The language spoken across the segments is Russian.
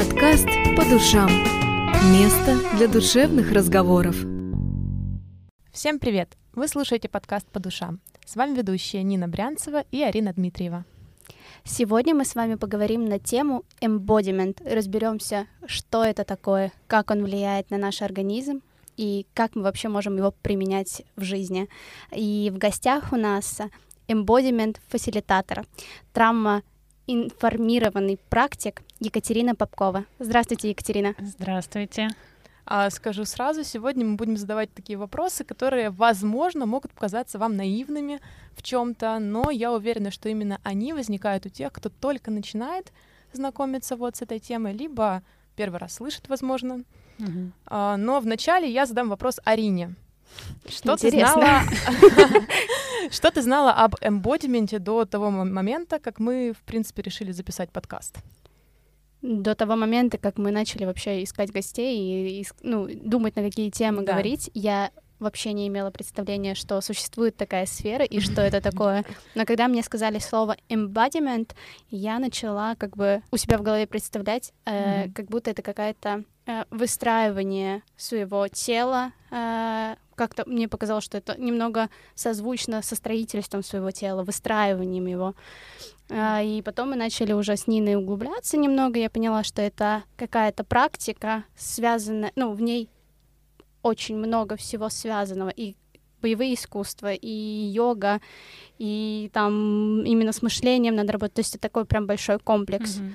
Подкаст «По душам». Место для душевных разговоров. Всем привет! Вы слушаете подкаст «По душам». С вами ведущие Нина Брянцева и Арина Дмитриева. Сегодня мы с вами поговорим на тему embodiment. Разберемся, что это такое, как он влияет на наш организм и как мы вообще можем его применять в жизни. И в гостях у нас embodiment фасилитатора, травма информированный практик Екатерина Попкова. Здравствуйте, Екатерина. Здравствуйте. А, скажу сразу, сегодня мы будем задавать такие вопросы, которые, возможно, могут показаться вам наивными в чем-то, но я уверена, что именно они возникают у тех, кто только начинает знакомиться вот с этой темой, либо первый раз слышит, возможно. Угу. А, но вначале я задам вопрос Арине. Что ты знала? Что ты знала об эмбодименте до того момента, как мы, в принципе, решили записать подкаст? До того момента, как мы начали вообще искать гостей и, ну, думать, на какие темы да. говорить, я вообще не имела представления, что существует такая сфера и что это такое. Но когда мне сказали слово embodiment, я начала как бы у себя в голове представлять, э, mm-hmm. как будто это какая-то выстраивание своего тела. Э, как-то мне показалось, что это немного созвучно со строительством своего тела, выстраиванием его. Э, и потом мы начали уже с Ниной углубляться немного. Я поняла, что это какая-то практика, связанная, ну, в ней очень много всего связанного, и боевые искусства, и йога, и там именно с мышлением надо работать. То есть это такой прям большой комплекс. Mm-hmm.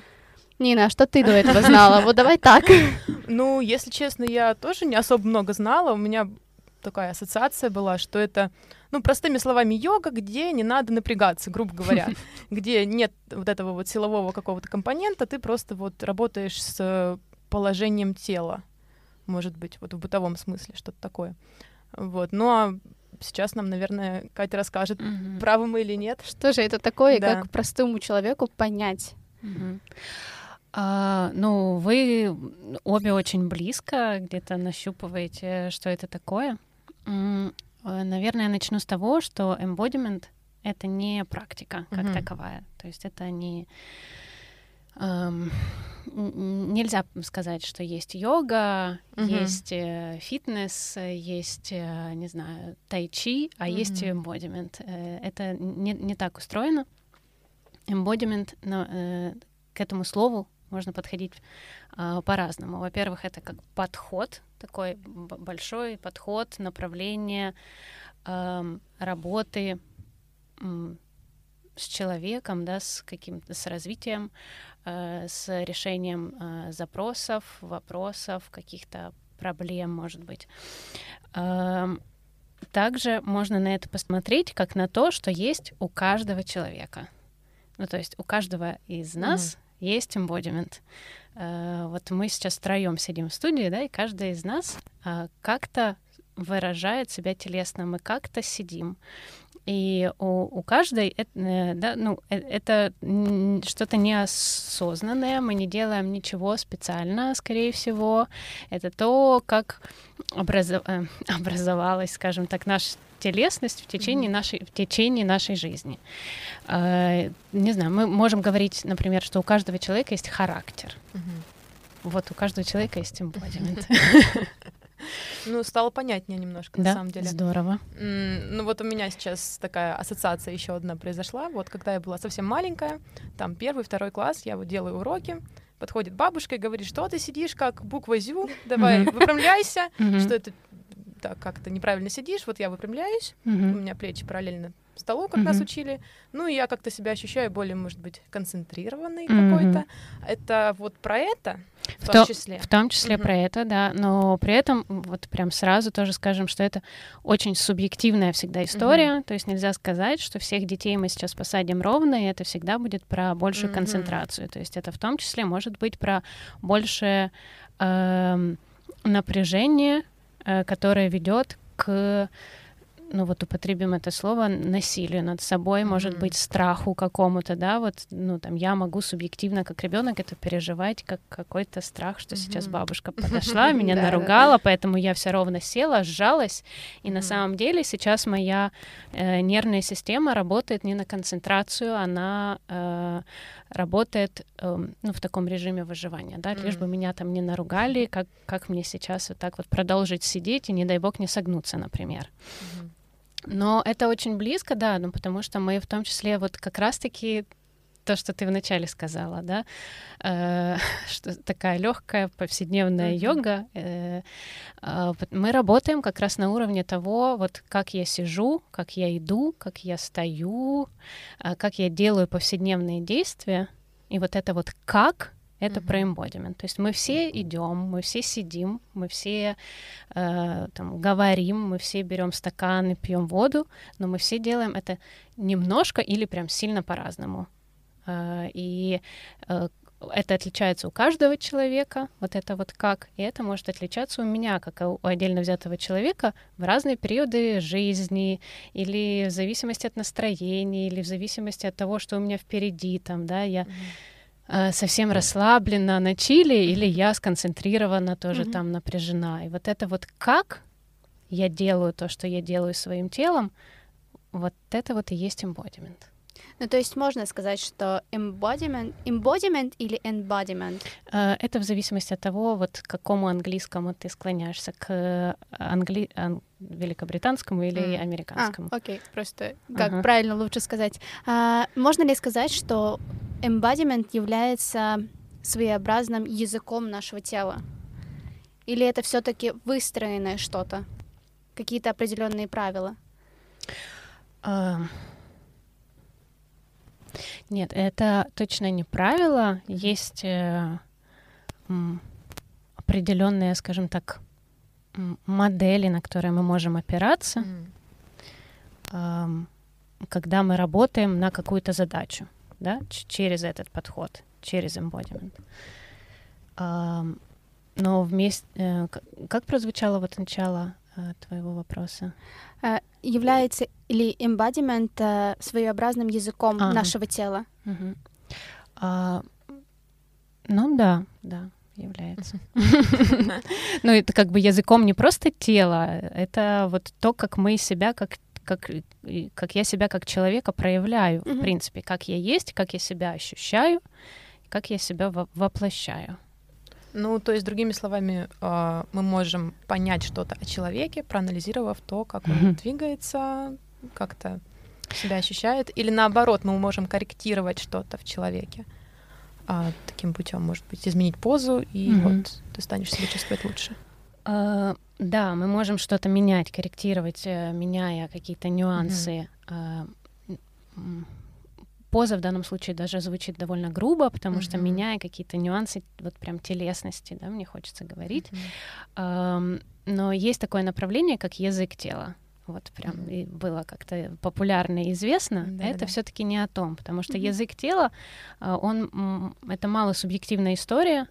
Нина, а что ты до этого знала? Вот давай так. Ну, если честно, я тоже не особо много знала. У меня такая ассоциация была, что это, ну, простыми словами, йога, где не надо напрягаться, грубо говоря, где нет вот этого вот силового какого-то компонента, ты просто вот работаешь с положением тела может быть, вот в бытовом смысле что-то такое. Вот. Ну а сейчас нам, наверное, Катя расскажет, угу. правы мы или нет. Что же это такое, да. как простому человеку понять? Угу. А, ну, вы обе очень близко где-то нащупываете, что это такое. Наверное, я начну с того, что embodiment — это не практика как угу. таковая. То есть это не эм, нельзя сказать, что есть йога, угу. есть э, фитнес, есть, э, не знаю, тайчи, а угу. есть эмбодимент. Э, это не, не так устроено. Эмбодимент, э, к этому слову можно подходить э, по-разному. Во-первых, это как подход, такой большой подход, направление э, работы э, с человеком, да, с каким-то, с развитием, Э, с решением э, запросов, вопросов, каких-то проблем, может быть. Эм, также можно на это посмотреть как на то, что есть у каждого человека. Ну, то есть у каждого из нас mm-hmm. Есть embodiment. Э, вот мы сейчас втроем сидим в студии, да, и каждый из нас как-то выражает себя телесно. Мы как-то сидим. И у, у каждой это, э, да, ну, э, это что-то неосознанное, мы не делаем ничего специально, скорее всего. Это то, как образов... Э, образовалась, скажем так, наша телесность в течение, mm-hmm. нашей, в течение нашей жизни. Не знаю, мы можем говорить, например, что у каждого человека есть характер. Mm-hmm. Вот у каждого человека есть эмбодимент. Ну, стало понятнее немножко, да? на самом деле. Здорово. ну, вот у меня сейчас такая ассоциация еще одна произошла. Вот когда я была совсем маленькая, там первый, второй класс, я вот делаю уроки, подходит бабушка и говорит, что ты сидишь как буква ЗЮ, давай выпрямляйся, что это так как-то неправильно сидишь, вот я выпрямляюсь, у меня плечи параллельно столу, как mm-hmm. нас учили. Ну, и я как-то себя ощущаю более, может быть, концентрированной mm-hmm. какой-то. Это вот про это в, в том числе. В том числе mm-hmm. про это, да. Но при этом вот прям сразу тоже скажем, что это очень субъективная всегда история. Mm-hmm. То есть нельзя сказать, что всех детей мы сейчас посадим ровно, и это всегда будет про большую mm-hmm. концентрацию. То есть это в том числе может быть про большее э, напряжение, э, которое ведет к ну вот употребим это слово, насилию над собой, mm-hmm. может быть, страху какому-то, да, вот, ну там я могу субъективно как ребенок это переживать как какой-то страх, что mm-hmm. сейчас бабушка подошла, меня наругала, поэтому я все ровно села, сжалась, и на самом деле сейчас моя э, нервная система работает не на концентрацию, она э, работает э, ну, в таком режиме выживания, да, лишь бы меня там не наругали, как, как мне сейчас вот так вот продолжить сидеть и, не дай бог, не согнуться, например. Но это очень близко, да, ну потому что мы в том числе вот как раз-таки то, что ты вначале сказала, да, э, что такая легкая повседневная mm-hmm. йога. Э, э, мы работаем как раз на уровне того, вот как я сижу, как я иду, как я стою, э, как я делаю повседневные действия, и вот это вот как это mm-hmm. про embodiment. То есть мы все идем, мы все сидим, мы все э, там, говорим, мы все берем стаканы, пьем воду, но мы все делаем это немножко или прям сильно по-разному. Э, и э, это отличается у каждого человека, вот это вот как, и это может отличаться у меня, как у отдельно взятого человека, в разные периоды жизни, или в зависимости от настроения, или в зависимости от того, что у меня впереди, там, да, я mm-hmm. Совсем расслаблена на чили, или я сконцентрирована тоже mm-hmm. там напряжена. И вот это вот как я делаю то, что я делаю своим телом, вот это вот и есть embodiment. Ну, то есть можно сказать, что embodiment, embodiment или embodiment? Э, это в зависимости от того, вот к какому английскому ты склоняешься, к англи... ан... великобританскому или mm. американскому. А, окей, просто как uh-huh. правильно лучше сказать. А, можно ли сказать, что embodiment является своеобразным языком нашего тела? Или это все-таки выстроенное что-то? Какие-то определенные правила? Uh... Нет, это точно не правило. Есть э, определенные, скажем так, модели, на которые мы можем опираться, mm. э, когда мы работаем на какую-то задачу, да, через этот подход, через embodiment. Э, но вместе, э, как прозвучало вот начало твоего вопроса? Э, является ли embodiment э, своеобразным языком а. нашего тела? Угу. А, ну да, да, является. Ну это как бы языком не просто тело, это вот то, как мы себя как как, как я себя как человека проявляю, в принципе, как я есть, как я себя ощущаю, как я себя воплощаю. Ну, то есть, другими словами, а, мы можем понять что-то о человеке, проанализировав то, как он mm-hmm. двигается, как-то себя ощущает, или наоборот, мы можем корректировать что-то в человеке. А, таким путем, может быть, изменить позу, и mm-hmm. вот ты станешь себя чувствовать лучше. Uh, да, мы можем что-то менять, корректировать, э, меняя какие-то нюансы. Mm-hmm. Uh, поза в данном случае даже звучит довольно грубо, потому mm-hmm. что меняя какие-то нюансы, вот прям телесности, да, мне хочется говорить. Mm-hmm. Um, но есть такое направление, как язык тела. Вот прям mm-hmm. и было как-то популярно и известно. Да, это да. все-таки не о том, потому что mm-hmm. язык тела, а, он это мало субъективная история,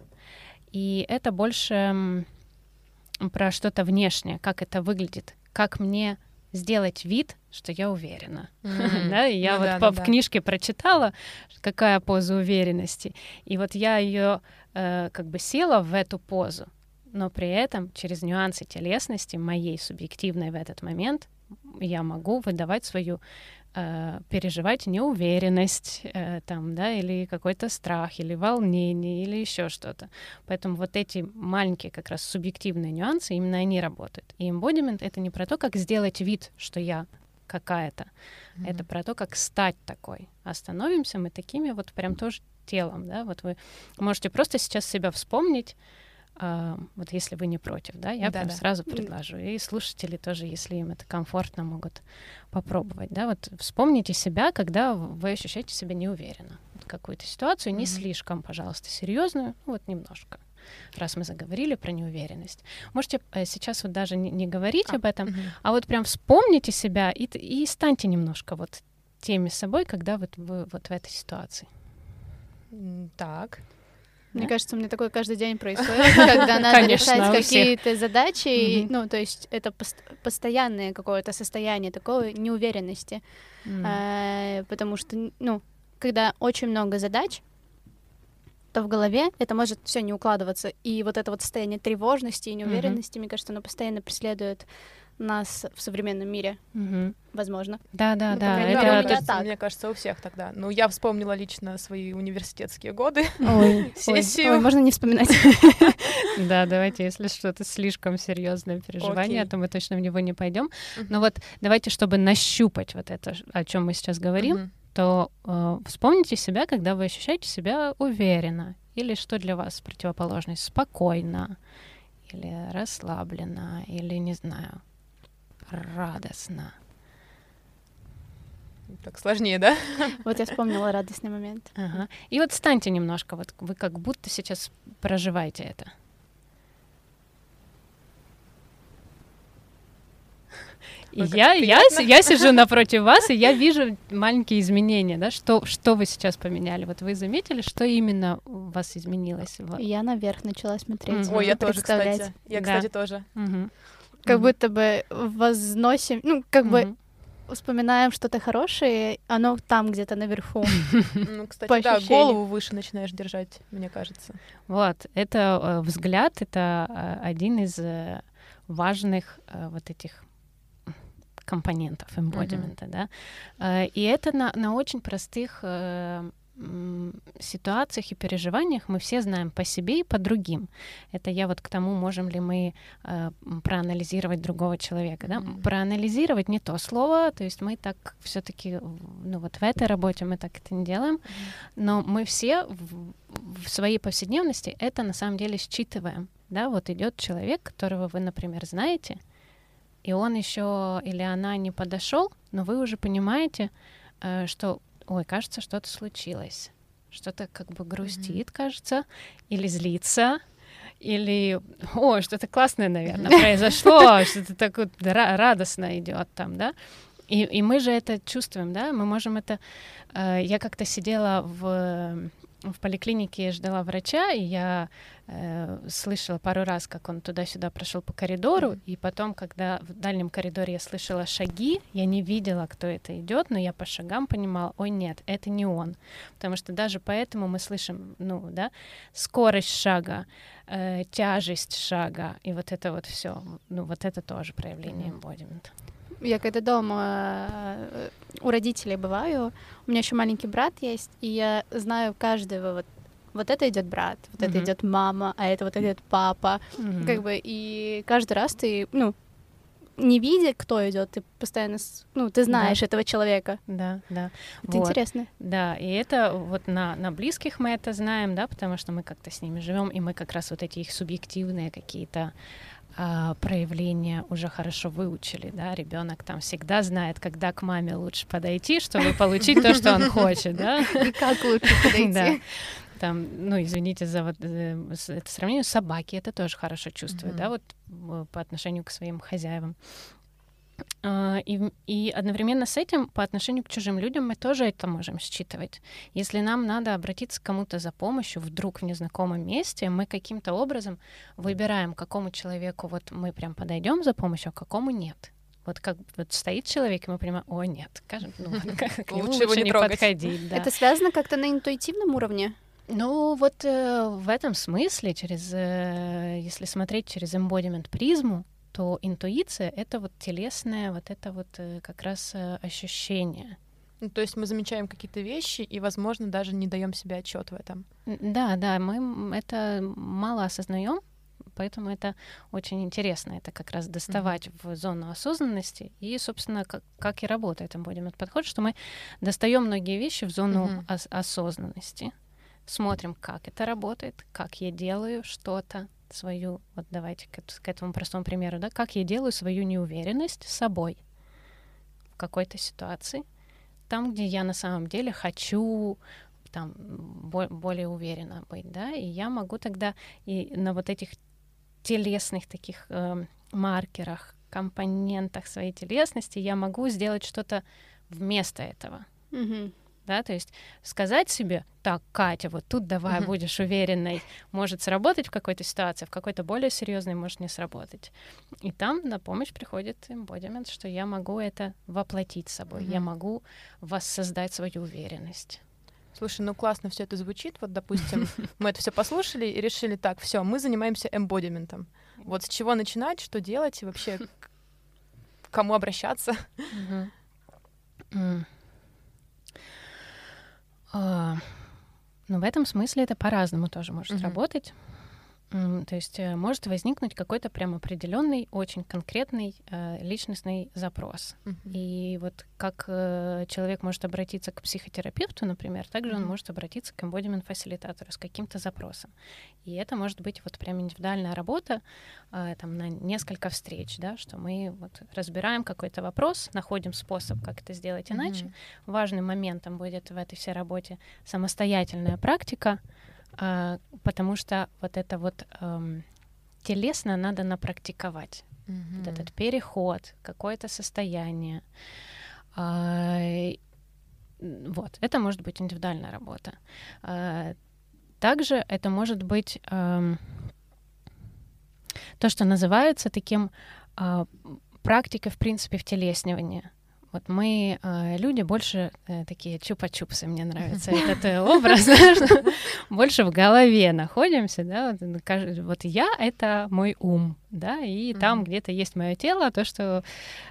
и это больше про что-то внешнее, как это выглядит, как мне сделать вид, что я уверена. Mm-hmm. да, и я ну, вот да, по, ну, в книжке прочитала, какая поза уверенности. И вот я ее э, как бы села в эту позу, но при этом через нюансы телесности моей субъективной в этот момент я могу выдавать свою э, переживать неуверенность э, там, да, или какой-то страх, или волнение, или еще что-то. Поэтому вот эти маленькие как раз субъективные нюансы, именно они работают. И embodiment — это не про то, как сделать вид, что я какая-то. Mm-hmm. Это про то, как стать такой. Остановимся мы такими вот прям тоже телом, да, вот вы можете просто сейчас себя вспомнить, вот если вы не против, да, я да, прям да. сразу предложу. И слушатели тоже, если им это комфортно, могут попробовать, да. Вот вспомните себя, когда вы ощущаете себя неуверенно. Вот какую-то ситуацию, mm-hmm. не слишком, пожалуйста, серьезную, ну, вот немножко. Раз мы заговорили про неуверенность. Можете э, сейчас вот даже не, не говорить а, об этом, угу. а вот прям вспомните себя и, и станьте немножко вот теми собой, когда вот вы вот в этой ситуации. Так. Мне кажется, у меня такое каждый день происходит, когда надо решать какие-то задачи. Ну, то есть это постоянное какое-то состояние такой неуверенности. Э, потому что, ну, когда очень много задач, то в голове это может все не укладываться. И вот это вот состояние тревожности и неуверенности, мне кажется, оно постоянно преследует нас в современном мире, угу. возможно. Да, да, ну, да. Это, это, это так. Мне кажется, у всех тогда. Ну, я вспомнила лично свои университетские годы, ой, сессию. Ой, ой, можно не вспоминать. Да, давайте, если что-то слишком серьезное переживание, то мы точно в него не пойдем. Но вот давайте, чтобы нащупать вот это, о чем мы сейчас говорим, то э, вспомните себя, когда вы ощущаете себя уверенно, или что для вас противоположность спокойно, или расслабленно, или не знаю, радостно. Так сложнее, да? Вот я вспомнила радостный момент. Ага. И вот встаньте немножко, вот вы как будто сейчас проживаете это. И я, я, я сижу напротив вас, и я вижу маленькие изменения, да, что, что вы сейчас поменяли? Вот вы заметили, что именно у вас изменилось? Я наверх начала смотреть. Ой, я тоже, кстати. Я, кстати, тоже. Как будто бы возносим, ну, как бы вспоминаем что-то хорошее, оно там где-то наверху. Ну, кстати, да, голову выше начинаешь держать, мне кажется. Вот, это э, взгляд, это э, один из э, важных вот этих компонентов эмбодимента, mm-hmm. да. И это на, на очень простых ситуациях и переживаниях мы все знаем по себе и по другим. Это я вот к тому, можем ли мы э, проанализировать другого человека. Да? Mm-hmm. Проанализировать не то слово, то есть мы так все-таки, ну вот в этой работе мы так это не делаем, mm-hmm. но мы все в, в своей повседневности это на самом деле считываем. Да? Вот идет человек, которого вы, например, знаете, и он еще или она не подошел, но вы уже понимаете, э, что ой, кажется, что-то случилось, что-то как бы грустит, mm-hmm. кажется, или злится, или, о, что-то классное, наверное, произошло, что-то такое радостно идет там, да. И, и мы же это чувствуем, да, мы можем это... Э, я как-то сидела в в поликлинике ждала врача, и я э, слышала пару раз, как он туда-сюда прошел по коридору, mm-hmm. и потом, когда в дальнем коридоре я слышала шаги, я не видела, кто это идет, но я по шагам понимала, ой, нет, это не он, потому что даже поэтому мы слышим, ну, да, скорость шага, э, тяжесть шага, и вот это вот все, ну, вот это тоже проявление эмбодимента. Я когда дома э, у родителей бываю, у меня еще маленький брат есть, и я знаю каждого вот вот это идет брат, вот mm-hmm. это идет мама, а это вот идет папа, mm-hmm. как бы и каждый раз ты ну не видя, кто идет, ты постоянно, ну, ты знаешь да. этого человека. Да, да. Это вот. интересно. Да, и это вот на, на близких мы это знаем, да, потому что мы как-то с ними живем, и мы как раз вот эти их субъективные какие-то проявления уже хорошо выучили, да, ребенок там всегда знает, когда к маме лучше подойти, чтобы получить то, что он хочет, да. Как лучше подойти. Там, ну, извините за вот э, это сравнение, собаки это тоже хорошо чувствуют, да, вот по отношению к своим хозяевам. А, и, и одновременно с этим по отношению к чужим людям мы тоже это можем считывать. Если нам надо обратиться к кому-то за помощью вдруг в незнакомом месте, мы каким-то образом выбираем, какому человеку вот мы прям подойдем за помощью, а какому нет. Вот как вот стоит человек, и мы понимаем, о, нет, скажем, ну, к лучше его не подходить. Это связано как-то на интуитивном уровне? Ну, вот э, в этом смысле, через, э, если смотреть через embodiment призму, то интуиция — это вот телесное, вот это вот э, как раз э, ощущение. Ну, то есть мы замечаем какие-то вещи и, возможно, даже не даем себе отчет в этом. Да, да, мы это мало осознаем, поэтому это очень интересно. Это как раз доставать mm-hmm. в зону осознанности и, собственно, как, как и работает будем этот подход, что мы достаем многие вещи в зону mm-hmm. ос- осознанности, смотрим, как это работает, как я делаю что-то, свою, вот давайте к, к этому простому примеру, да, как я делаю свою неуверенность с собой в какой-то ситуации, там, где я на самом деле хочу там бо- более уверенно быть, да, и я могу тогда и на вот этих телесных таких э, маркерах, компонентах своей телесности я могу сделать что-то вместо этого. Mm-hmm. Да, то есть сказать себе, так, Катя, вот тут давай uh-huh. будешь уверенной, может сработать в какой-то ситуации, в какой-то более серьезной может не сработать. И там на помощь приходит embodiment, что я могу это воплотить собой, uh-huh. я могу воссоздать свою уверенность. Слушай, ну классно все это звучит. Вот, допустим, мы это все послушали и решили, так, все, мы занимаемся эмбодиментом. Вот с чего начинать, что делать и вообще к кому обращаться? А, ну, в этом смысле это по-разному тоже может работать. То есть э, может возникнуть какой-то прям определенный, очень конкретный э, личностный запрос. Uh-huh. И вот как э, человек может обратиться к психотерапевту, например, также uh-huh. он может обратиться к эмбодимент-фасилитатору с каким-то запросом. И это может быть вот прям индивидуальная работа э, там на несколько встреч, да, что мы вот разбираем какой-то вопрос, находим способ, как это сделать иначе. Uh-huh. Важным моментом будет в этой всей работе самостоятельная практика, а, потому что вот это вот эм, телесно надо напрактиковать. Mm-hmm. Вот этот переход, какое-то состояние. А, вот, это может быть индивидуальная работа. А, также это может быть эм, то, что называется таким а, практикой, в принципе, втелеснивания. Вот мы, э, люди, больше э, такие чупа-чупсы, мне нравится этот э, образ, больше в голове находимся, да, вот я — это мой ум, да, и там где-то есть мое тело, то, что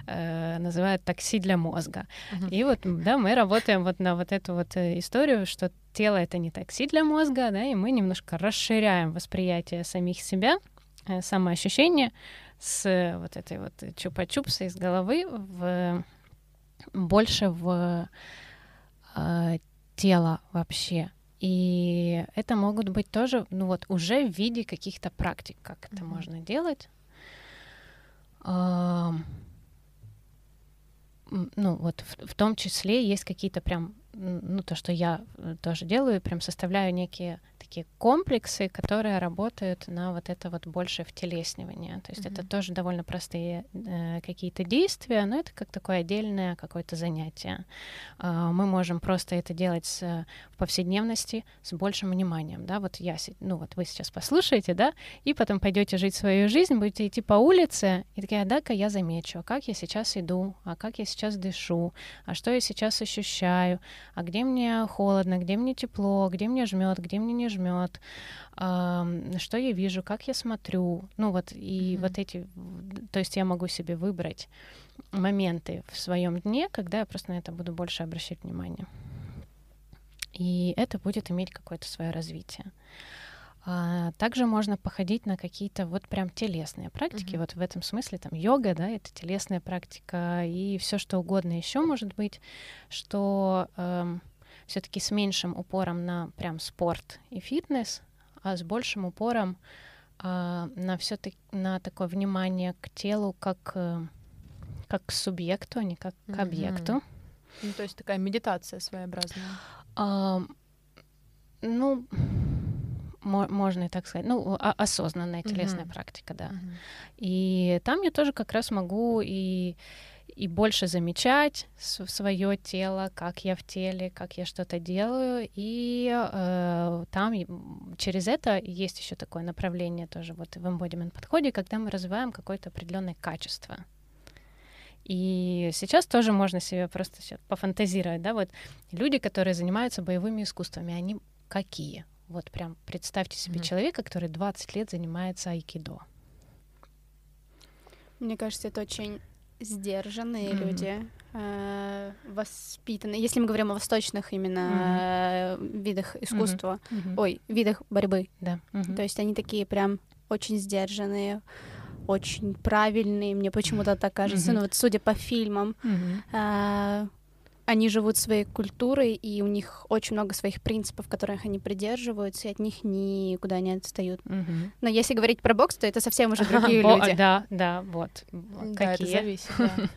называют такси для мозга. И вот, да, мы работаем вот на вот эту вот историю, что тело — это не такси для мозга, да, и мы немножко расширяем восприятие самих себя, самоощущение с вот этой вот чупа-чупсой из головы в больше в э, тело вообще. И это могут быть тоже, ну вот, уже в виде каких-то практик, как это mm-hmm. можно делать. Э, ну вот в, в том числе есть какие-то прям, ну то, что я э, тоже делаю, прям составляю некие такие комплексы, которые работают на вот это вот большее втелеснивание. То есть mm-hmm. это тоже довольно простые э, какие-то действия, но это как такое отдельное какое-то занятие. Э, мы можем просто это делать с, в повседневности с большим вниманием, да, вот я, ну вот вы сейчас послушаете, да, и потом пойдете жить свою жизнь, будете идти по улице, и такая, да-ка я замечу, а как я сейчас иду, а как я сейчас дышу, а что я сейчас ощущаю, а где мне холодно, где мне тепло, где мне жмет, где мне не жмет, что я вижу, как я смотрю, ну вот и mm-hmm. вот эти, то есть я могу себе выбрать моменты в своем дне, когда я просто на это буду больше обращать внимание. И это будет иметь какое-то свое развитие. А, также можно походить на какие-то вот прям телесные практики. Mm-hmm. Вот в этом смысле там йога, да, это телесная практика и все что угодно еще может быть, что эм, все-таки с меньшим упором на прям спорт и фитнес, а с большим упором э, на все таки на такое внимание к телу как э, как к субъекту, а не как к объекту. Ну, то есть такая медитация своеобразная. А, ну, можно и так сказать. Ну, осознанная телесная mm-hmm. практика, да. Mm-hmm. И там я тоже как раз могу и и больше замечать свое тело, как я в теле, как я что-то делаю, и э, там через это есть еще такое направление тоже вот в embodiment подходе, когда мы развиваем какое-то определенное качество. И сейчас тоже можно себе просто пофантазировать, да, вот люди, которые занимаются боевыми искусствами, они какие? Вот прям представьте себе mm-hmm. человека, который 20 лет занимается айкидо. Мне кажется, это очень сдержанные mm-hmm. люди, э, воспитанные. Если мы говорим о восточных именно mm-hmm. видах искусства, mm-hmm. ой, видах борьбы, да. Mm-hmm. То есть они такие прям очень сдержанные, очень правильные, мне почему-то так кажется. Mm-hmm. Ну вот судя по фильмам. Mm-hmm. Э, они живут своей культурой, и у них очень много своих принципов, которых они придерживаются, и от них никуда не отстают. Угу. Но если говорить про бокс, то это совсем уже другие люди. Да, да, вот. Да, это зависит,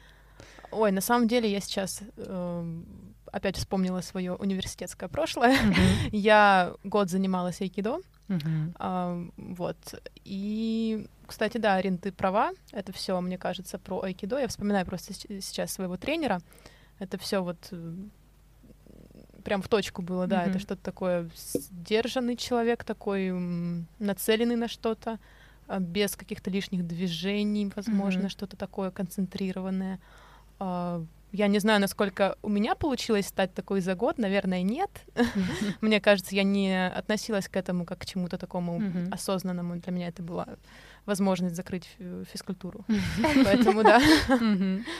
Ой, на самом деле я сейчас эм, опять вспомнила свое университетское прошлое. Я год занималась айкидо. Вот. И, кстати, да, Арин, ты права. Это все, мне кажется, про айкидо. Я вспоминаю просто сейчас своего тренера. Это все вот прям в точку было, да, mm-hmm. это что-то такое сдержанный человек, такой нацеленный на что-то, а, без каких-то лишних движений, возможно, mm-hmm. что-то такое концентрированное. А, я не знаю, насколько у меня получилось стать такой за год, наверное, нет. Мне кажется, я не относилась к этому как к чему-то такому осознанному. Для меня это была возможность закрыть физкультуру. Поэтому да.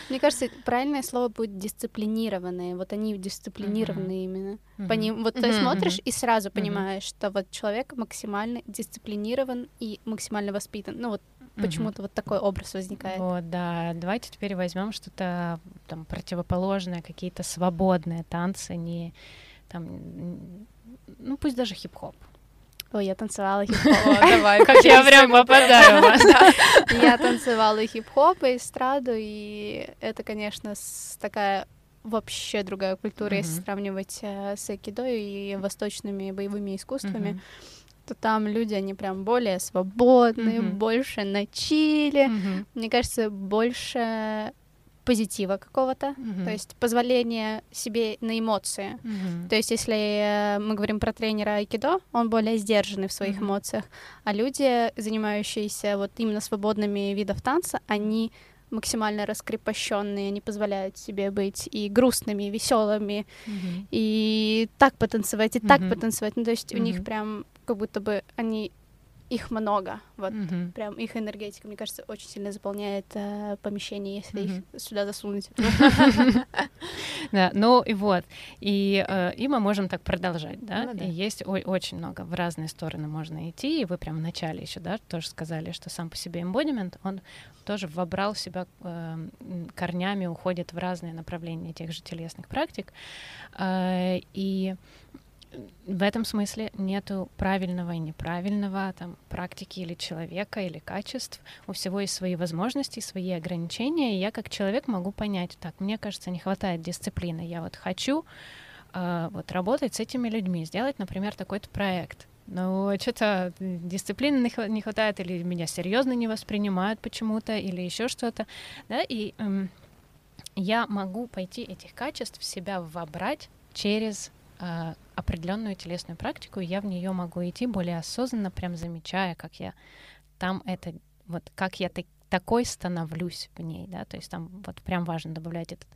Мне кажется, правильное слово будет дисциплинированные. Вот они дисциплинированные именно. По ним, вот ты смотришь и сразу понимаешь, что вот человек максимально дисциплинирован и максимально воспитан. Ну вот почему-то вот такой образ возникает. Вот, да. Давайте теперь возьмем что-то там противоположное, какие-то свободные танцы, не там, ну пусть даже хип-хоп. Ой, я танцевала хип-хоп. Давай, как я прям попадаю Я танцевала хип-хоп и эстраду, и это, конечно, такая вообще другая культура, если сравнивать э, с айкидо и восточными боевыми искусствами то там люди, они прям более свободные, mm-hmm. больше на чили. Mm-hmm. Мне кажется, больше позитива какого-то, mm-hmm. то есть позволение себе на эмоции. Mm-hmm. То есть если э, мы говорим про тренера айкидо, он более сдержанный в своих mm-hmm. эмоциях, а люди, занимающиеся вот именно свободными видов танца, они максимально раскрепощенные, они позволяют себе быть и грустными, и веселыми, mm-hmm. и так потанцевать, и mm-hmm. так потанцевать. Ну, то есть mm-hmm. у них прям как будто бы они их много, вот mm-hmm. прям их энергетика, мне кажется, очень сильно заполняет э, помещение, если mm-hmm. их сюда засунуть. Да, ну и вот, и э, и мы можем так продолжать, да, и есть очень много в разные стороны можно идти, и вы прям в начале еще, да, тоже сказали, что сам по себе embodiment, он тоже вобрал в себя э, корнями, уходит в разные направления тех же телесных практик, и в этом смысле нету правильного и неправильного там практики или человека или качеств. У всего есть свои возможности, свои ограничения. И я как человек могу понять, так, мне кажется, не хватает дисциплины. Я вот хочу э, вот работать с этими людьми, сделать, например, такой-то проект. Но что-то дисциплины не хватает, или меня серьезно не воспринимают почему-то, или еще что-то, да, и эм, я могу пойти этих качеств в себя вобрать через э, определенную телесную практику, я в нее могу идти более осознанно, прям замечая, как я там это, вот как я так, такой становлюсь в ней, да, то есть там вот прям важно добавлять этот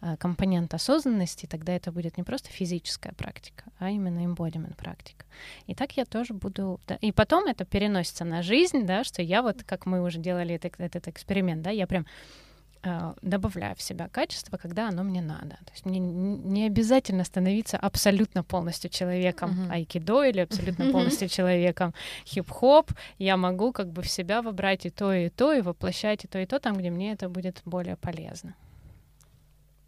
э, компонент осознанности, тогда это будет не просто физическая практика, а именно embodiment практика. И так я тоже буду, да, и потом это переносится на жизнь, да, что я вот, как мы уже делали этот, этот эксперимент, да, я прям добавляю в себя качество, когда оно мне надо. То есть мне не обязательно становиться абсолютно полностью человеком uh-huh. айкидо или абсолютно полностью человеком хип-хоп. Я могу как бы в себя выбрать и то, и то, и воплощать и то, и то там, где мне это будет более полезно.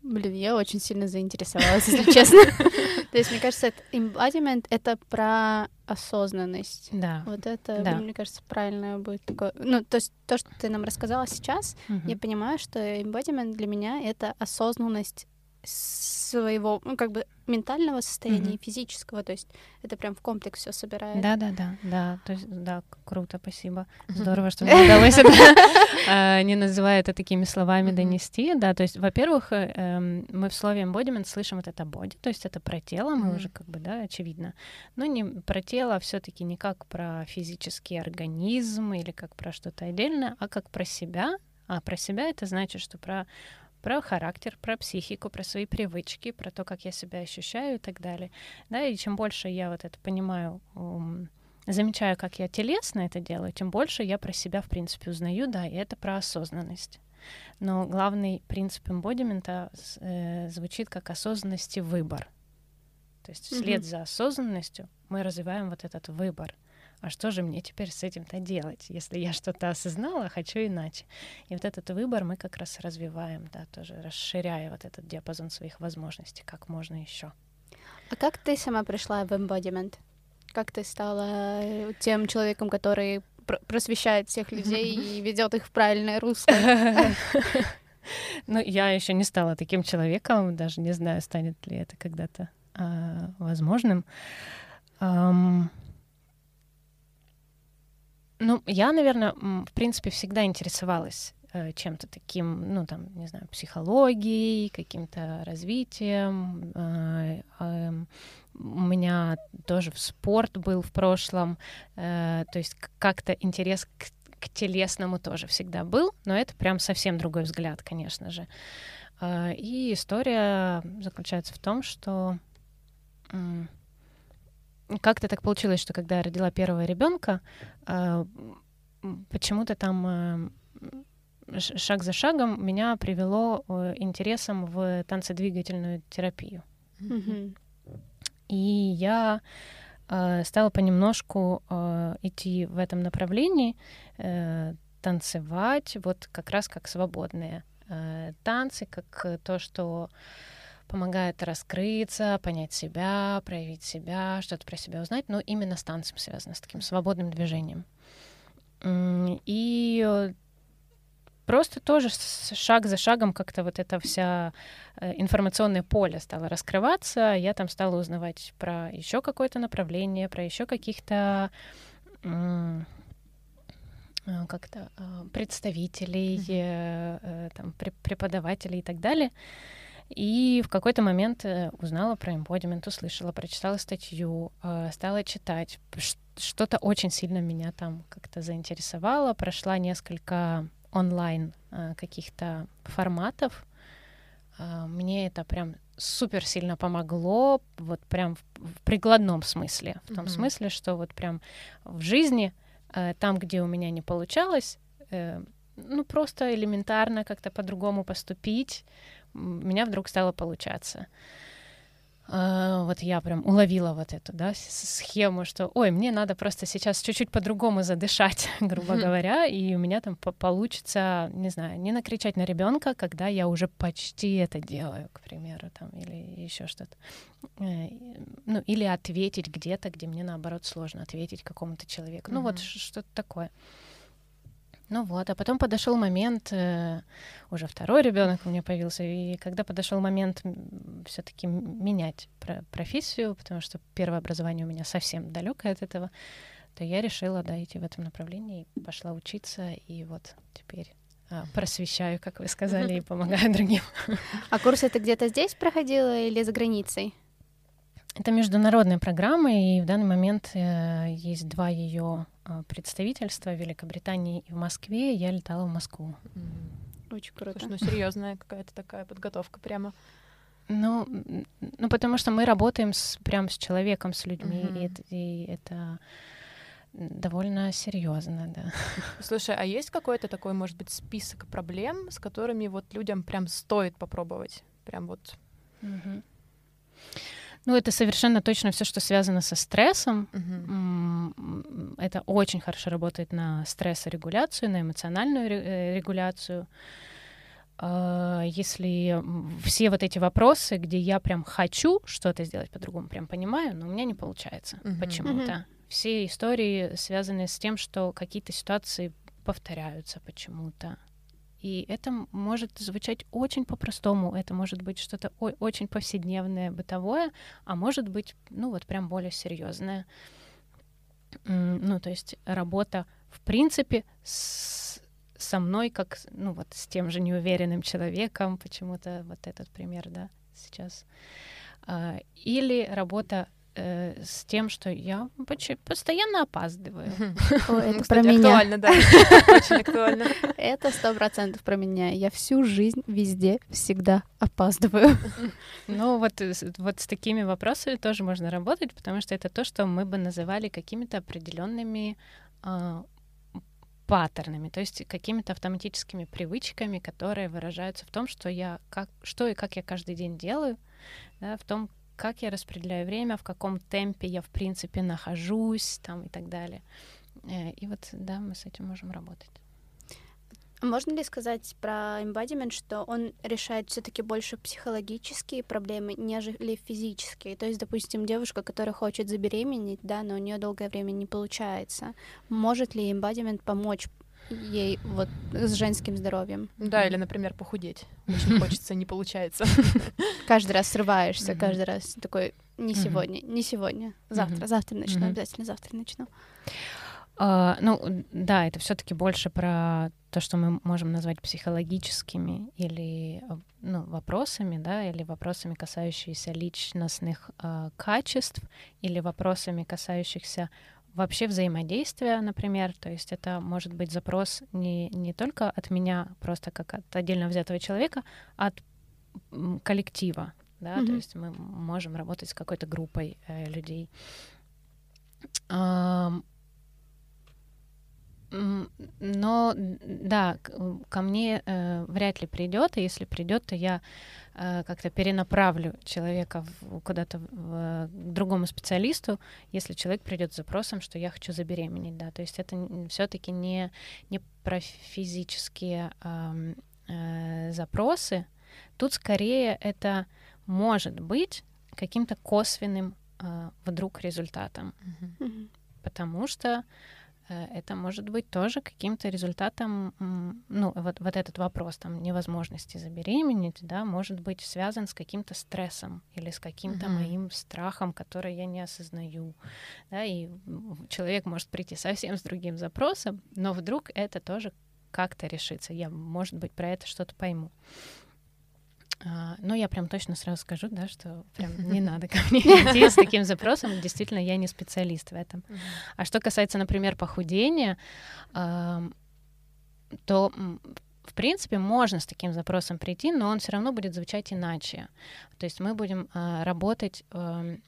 Блин, я очень сильно заинтересовалась, если честно. То есть, мне кажется, embodiment — это про осознанность. Да. Вот это, да. мне кажется, правильно будет такое. Ну, то есть то, что ты нам рассказала сейчас, угу. я понимаю, что embodiment для меня — это осознанность своего, ну, как бы ментального состояния mm-hmm. и физического, то есть это прям в комплекс все собирает. Да, да, да, да, то есть да, круто, спасибо, здорово, что мне удалось это, а, не называя это такими словами донести, да, то есть, во-первых, э, эм, мы в слове embodiment слышим вот это body, то есть это про тело, мы уже как бы, да, очевидно, но не про тело, а все-таки не как про физический организм или как про что-то отдельное, а как про себя, а про себя это значит, что про про характер, про психику, про свои привычки, про то, как я себя ощущаю и так далее. Да, и чем больше я вот это понимаю, замечаю, как я телесно это делаю, тем больше я про себя, в принципе, узнаю, да, и это про осознанность. Но главный принцип эмбодимента э, звучит как осознанность и выбор. То есть вслед mm-hmm. за осознанностью мы развиваем вот этот выбор — а что же мне теперь с этим-то делать, если я что-то осознала, а хочу иначе. И вот этот выбор мы как раз развиваем, да, тоже расширяя вот этот диапазон своих возможностей, как можно еще. А как ты сама пришла в embodiment? Как ты стала э, тем человеком, который просвещает всех людей и ведет их в правильное русло? Ну, я еще не стала таким человеком, даже не знаю, станет ли это когда-то а, возможным. Ну, я, наверное, в принципе, всегда интересовалась э, чем-то таким, ну там, не знаю, психологией, каким-то развитием. Э, э, у меня тоже в спорт был в прошлом, э, то есть как-то интерес к, к телесному тоже всегда был, но это прям совсем другой взгляд, конечно же. И история заключается в том, что как-то так получилось, что когда я родила первого ребенка, э, почему-то там э, шаг за шагом меня привело э, интересом в танцедвигательную терапию. Mm-hmm. И я стала понемножку идти в этом направлении, танцевать, вот как раз как свободные танцы, как то, что помогает раскрыться, понять себя, проявить себя, что-то про себя узнать, но именно с танцем связано, с таким свободным движением. И просто тоже шаг за шагом как-то вот это вся э, информационное поле стало раскрываться. Я там стала узнавать про еще какое-то направление, про еще каких-то э, как-то э, представителей, mm-hmm. там, преподавателей и так далее. И в какой-то момент э, узнала про embodiment, услышала, прочитала статью, э, стала читать. Что-то очень сильно меня там как-то заинтересовало. Прошла несколько онлайн э, каких-то форматов. Мне это прям супер сильно помогло, вот прям в, прикладном смысле. В том mm-hmm. смысле, что вот прям в жизни, там, где у меня не получалось, ну просто элементарно как-то по-другому поступить, меня вдруг стало получаться. Uh, вот я прям уловила вот эту, да, схему, что, ой, мне надо просто сейчас чуть-чуть по-другому задышать, грубо говоря, и у меня там получится, не знаю, не накричать на ребенка, когда я уже почти это делаю, к примеру, там, или еще что-то. Э, ну, или ответить где-то, где мне, наоборот, сложно ответить какому-то человеку. Ну, вот что-то такое. Ну вот, а потом подошел момент, э, уже второй ребенок у меня появился, и когда подошел момент все-таки менять про профессию, потому что первое образование у меня совсем далекое от этого, то я решила, да, идти в этом направлении, пошла учиться, и вот теперь а, просвещаю, как вы сказали, и помогаю другим. А курсы ты где-то здесь проходила или за границей? Это международная программа, и в данный момент э, есть два ее э, представительства в Великобритании и в Москве. Я летала в Москву. Очень круто. Слушай, ну серьезная какая-то такая подготовка прямо. Ну, ну, потому что мы работаем с, прям с человеком, с людьми, mm-hmm. и, это, и это довольно серьезно, да. Слушай, а есть какой-то такой, может быть, список проблем, с которыми вот людям прям стоит попробовать? Прям вот. Mm-hmm. Ну, это совершенно точно все, что связано со стрессом. Uh-huh. Это очень хорошо работает на стрессорегуляцию, на эмоциональную э, регуляцию. А, если все вот эти вопросы, где я прям хочу что-то сделать по-другому, прям понимаю, но у меня не получается uh-huh. почему-то. Uh-huh. Все истории связаны с тем, что какие-то ситуации повторяются почему-то. И это может звучать очень по-простому, это может быть что-то очень повседневное, бытовое, а может быть, ну вот прям более серьезное. Ну, то есть работа, в принципе, с, со мной, как, ну вот с тем же неуверенным человеком, почему-то вот этот пример, да, сейчас. А, или работа э, с тем, что я постоянно опаздываю. Это про меня. актуально, да. Очень актуально. Это сто процентов про меня. Я всю жизнь везде всегда опаздываю. Ну вот, вот с такими вопросами тоже можно работать, потому что это то, что мы бы называли какими-то определенными э, паттернами, то есть какими-то автоматическими привычками, которые выражаются в том, что я как, что и как я каждый день делаю, да, в том, как я распределяю время, в каком темпе я, в принципе, нахожусь там и так далее. Э, и вот, да, мы с этим можем работать. Можно ли сказать про embodiment, что он решает все-таки больше психологические проблемы, нежели физические? То есть, допустим, девушка, которая хочет забеременеть, да, но у нее долгое время не получается. Может ли embodiment помочь ей вот с женским здоровьем. Да, или, например, похудеть. Очень хочется, не получается. Каждый раз срываешься, каждый раз такой, не сегодня, не сегодня, завтра, завтра начну, обязательно завтра начну. Uh, ну, да, это все-таки больше про то, что мы можем назвать психологическими или ну, вопросами, да, или вопросами, касающимися личностных uh, качеств, или вопросами, касающихся вообще взаимодействия, например. То есть это может быть запрос не, не только от меня, просто как от отдельно взятого человека, а от коллектива, да, mm-hmm. то есть мы можем работать с какой-то группой э, людей. Но да, ко мне э, вряд ли придет, и если придет, то я как-то перенаправлю человека куда-то к другому специалисту, если человек придет с запросом, что я хочу забеременеть, да, то есть это все-таки не не про физические э, э, запросы, тут скорее это может быть каким-то косвенным э, вдруг результатом, mm-hmm. потому что Э, это может быть тоже каким-то результатом, ну, вот, вот этот вопрос там невозможности забеременеть, да, может быть связан с каким-то стрессом или с каким-то uh-huh. моим страхом, который я не осознаю, да, и человек может прийти совсем с другим запросом, но вдруг это тоже как-то решится. Я, может быть, про это что-то пойму. А, ну, я прям точно сразу скажу, да, что прям не надо ко мне идти с таким запросом. Действительно, я не специалист в этом. А что касается, например, похудения, то в принципе, можно с таким запросом прийти, но он все равно будет звучать иначе. То есть мы будем э, работать э,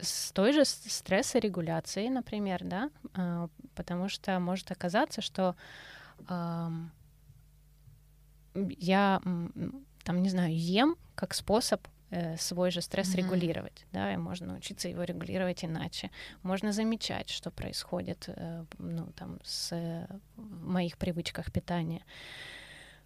с той же стрессорегуляцией, например, да, э, потому что может оказаться, что э, я там, не знаю, ем как способ э, свой же стресс mm-hmm. регулировать, да, и можно научиться его регулировать иначе. Можно замечать, что происходит, э, ну, там, с э, моих привычках питания.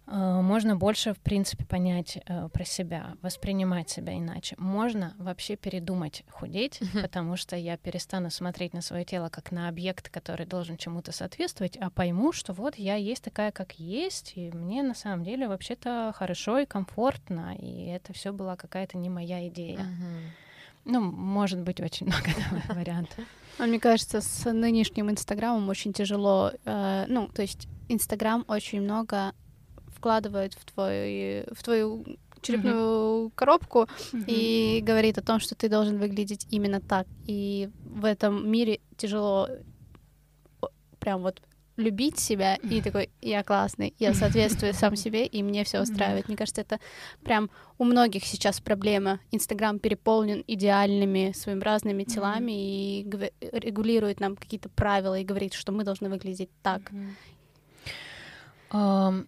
Э, можно больше, в принципе, понять э, про себя, воспринимать себя иначе. Можно вообще передумать худеть, потому что я перестану смотреть на свое тело как на объект, который должен чему-то соответствовать, а пойму, что вот я есть такая, как есть, и мне на самом деле вообще-то хорошо и комфортно, и это все была какая-то не моя идея. Ну, может быть, очень много вариантов. А мне кажется, с нынешним Инстаграмом очень тяжело. Э, ну, то есть Инстаграм очень много вкладывает в, твой, в твою черепную mm-hmm. коробку mm-hmm. и говорит о том, что ты должен выглядеть именно так. И в этом мире тяжело прям вот любить себя и такой, я классный, я соответствую сам себе, и мне все устраивает. Мне кажется, это прям у многих сейчас проблема. Инстаграм переполнен идеальными своеобразными телами и регулирует нам какие-то правила и говорит, что мы должны выглядеть так. Um,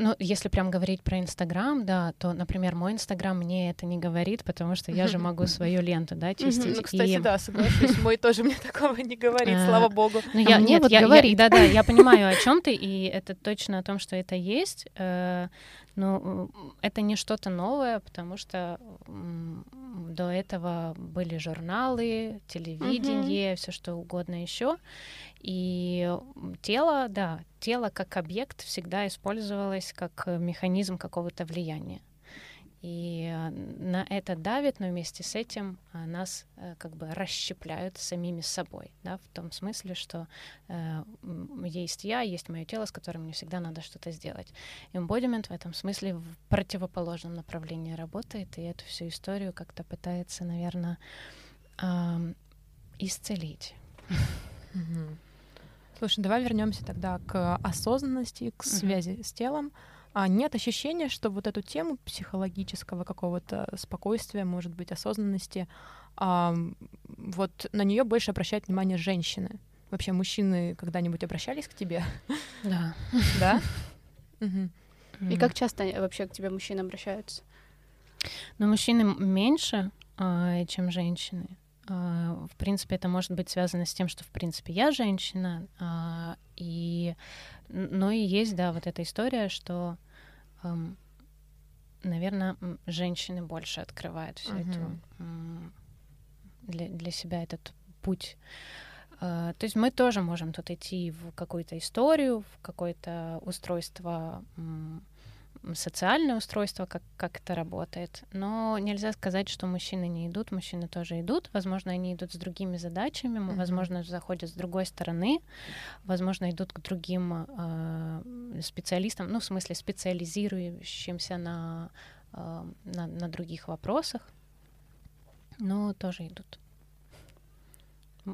ну, если прям говорить про Инстаграм, да, то, например, мой Инстаграм мне это не говорит, потому что я же могу свою ленту, да, чистить. Ну, кстати, да, соглашусь, мой тоже мне такого не говорит, а, слава богу. Ну, я, а нет, я, говорит. да, да, я понимаю, о чем ты, и это точно о том, что это есть. Э, но это не что-то новое, потому что до этого были журналы, телевидение, все что угодно еще. И тело, да, тело как объект всегда использовалось как механизм какого-то влияния. И э, на это давит, но вместе с этим э, нас э, как бы расщепляют самими собой, да, в том смысле, что э, есть я, есть мое тело, с которым мне всегда надо что-то сделать. Embodiment в этом смысле в противоположном направлении работает, и эту всю историю как-то пытается, наверное, э, исцелить. Слушай, давай вернемся тогда к осознанности, к связи uh-huh. с телом. А нет ощущения, что вот эту тему психологического какого-то спокойствия, может быть, осознанности, а, вот на нее больше обращают внимание женщины. Вообще мужчины когда-нибудь обращались к тебе? Да. Да? И как часто вообще к тебе мужчины обращаются? Ну, мужчины меньше, а, чем женщины. А, в принципе, это может быть связано с тем, что, в принципе, я женщина, а, и, но и есть, да, вот эта история, что, наверное, женщины больше открывают всю uh-huh. эту для, для себя этот путь. А, то есть мы тоже можем тут идти в какую-то историю, в какое-то устройство социальное устройство, как, как это работает. Но нельзя сказать, что мужчины не идут, мужчины тоже идут. Возможно, они идут с другими задачами, mm-hmm. возможно, заходят с другой стороны, возможно, идут к другим э, специалистам, ну, в смысле, специализирующимся на, э, на, на других вопросах, но тоже идут.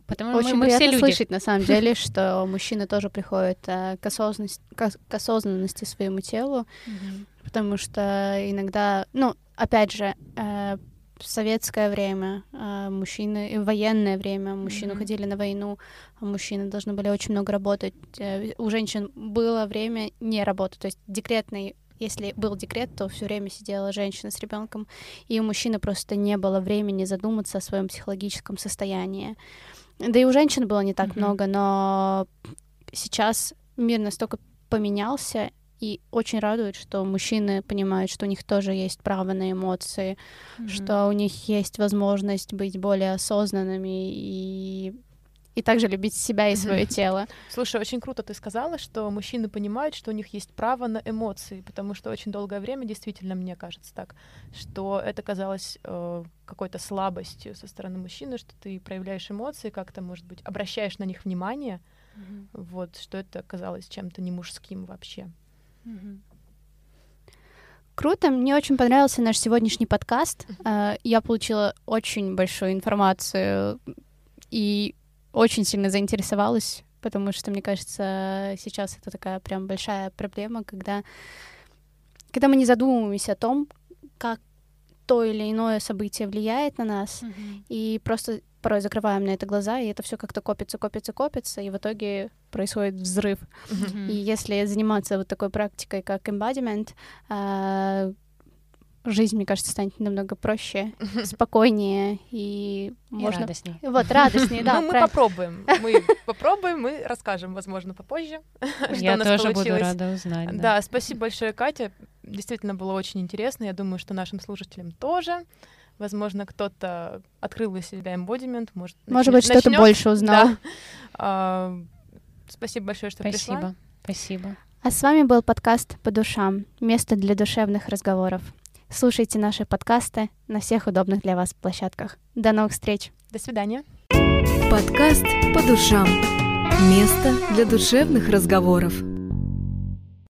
Потому Очень мы, мы приятно все люди. слышать, на самом деле, что мужчины тоже приходят э, к, осознанности, к, к осознанности своему телу, потому что иногда, ну, опять же, э, в советское время э, мужчины, в военное время мужчины mm-hmm. ходили на войну, а мужчины должны были очень много работать. У женщин было время не работать, то есть декретный если был декрет, то все время сидела женщина с ребенком, и у мужчины просто не было времени задуматься о своем психологическом состоянии. Да и у женщин было не так mm-hmm. много, но сейчас мир настолько поменялся, и очень радует, что мужчины понимают, что у них тоже есть право на эмоции, mm-hmm. что у них есть возможность быть более осознанными и и также любить себя и свое тело. Слушай, очень круто ты сказала, что мужчины понимают, что у них есть право на эмоции, потому что очень долгое время, действительно, мне кажется так, что это казалось э, какой-то слабостью со стороны мужчины, что ты проявляешь эмоции, как-то, может быть, обращаешь на них внимание, mm-hmm. вот, что это казалось чем-то не мужским вообще. Mm-hmm. Круто, мне очень понравился наш сегодняшний подкаст. Uh, я получила очень большую информацию и очень сильно заинтересовалась, потому что, мне кажется, сейчас это такая прям большая проблема, когда, когда мы не задумываемся о том, как то или иное событие влияет на нас, mm-hmm. и просто порой закрываем на это глаза, и это все как-то копится, копится, копится, и в итоге происходит взрыв. Mm-hmm. И если заниматься вот такой практикой, как embodiment, а, жизнь, мне кажется, станет намного проще, спокойнее и, и можно... радостнее. Вот, радостнее, да. Ну, мы попробуем. Мы попробуем, мы расскажем, возможно, попозже, что у нас тоже буду рада узнать. Да, спасибо большое, Катя. Действительно было очень интересно. Я думаю, что нашим слушателям тоже. Возможно, кто-то открыл для себя эмбодимент, может, может быть, что-то больше узнал. А, спасибо большое, что пришла. Спасибо. Спасибо. А с вами был подкаст «По душам» — место для душевных разговоров. Слушайте наши подкасты на всех удобных для вас площадках. До новых встреч. До свидания. Подкаст «По душам». Место для душевных разговоров.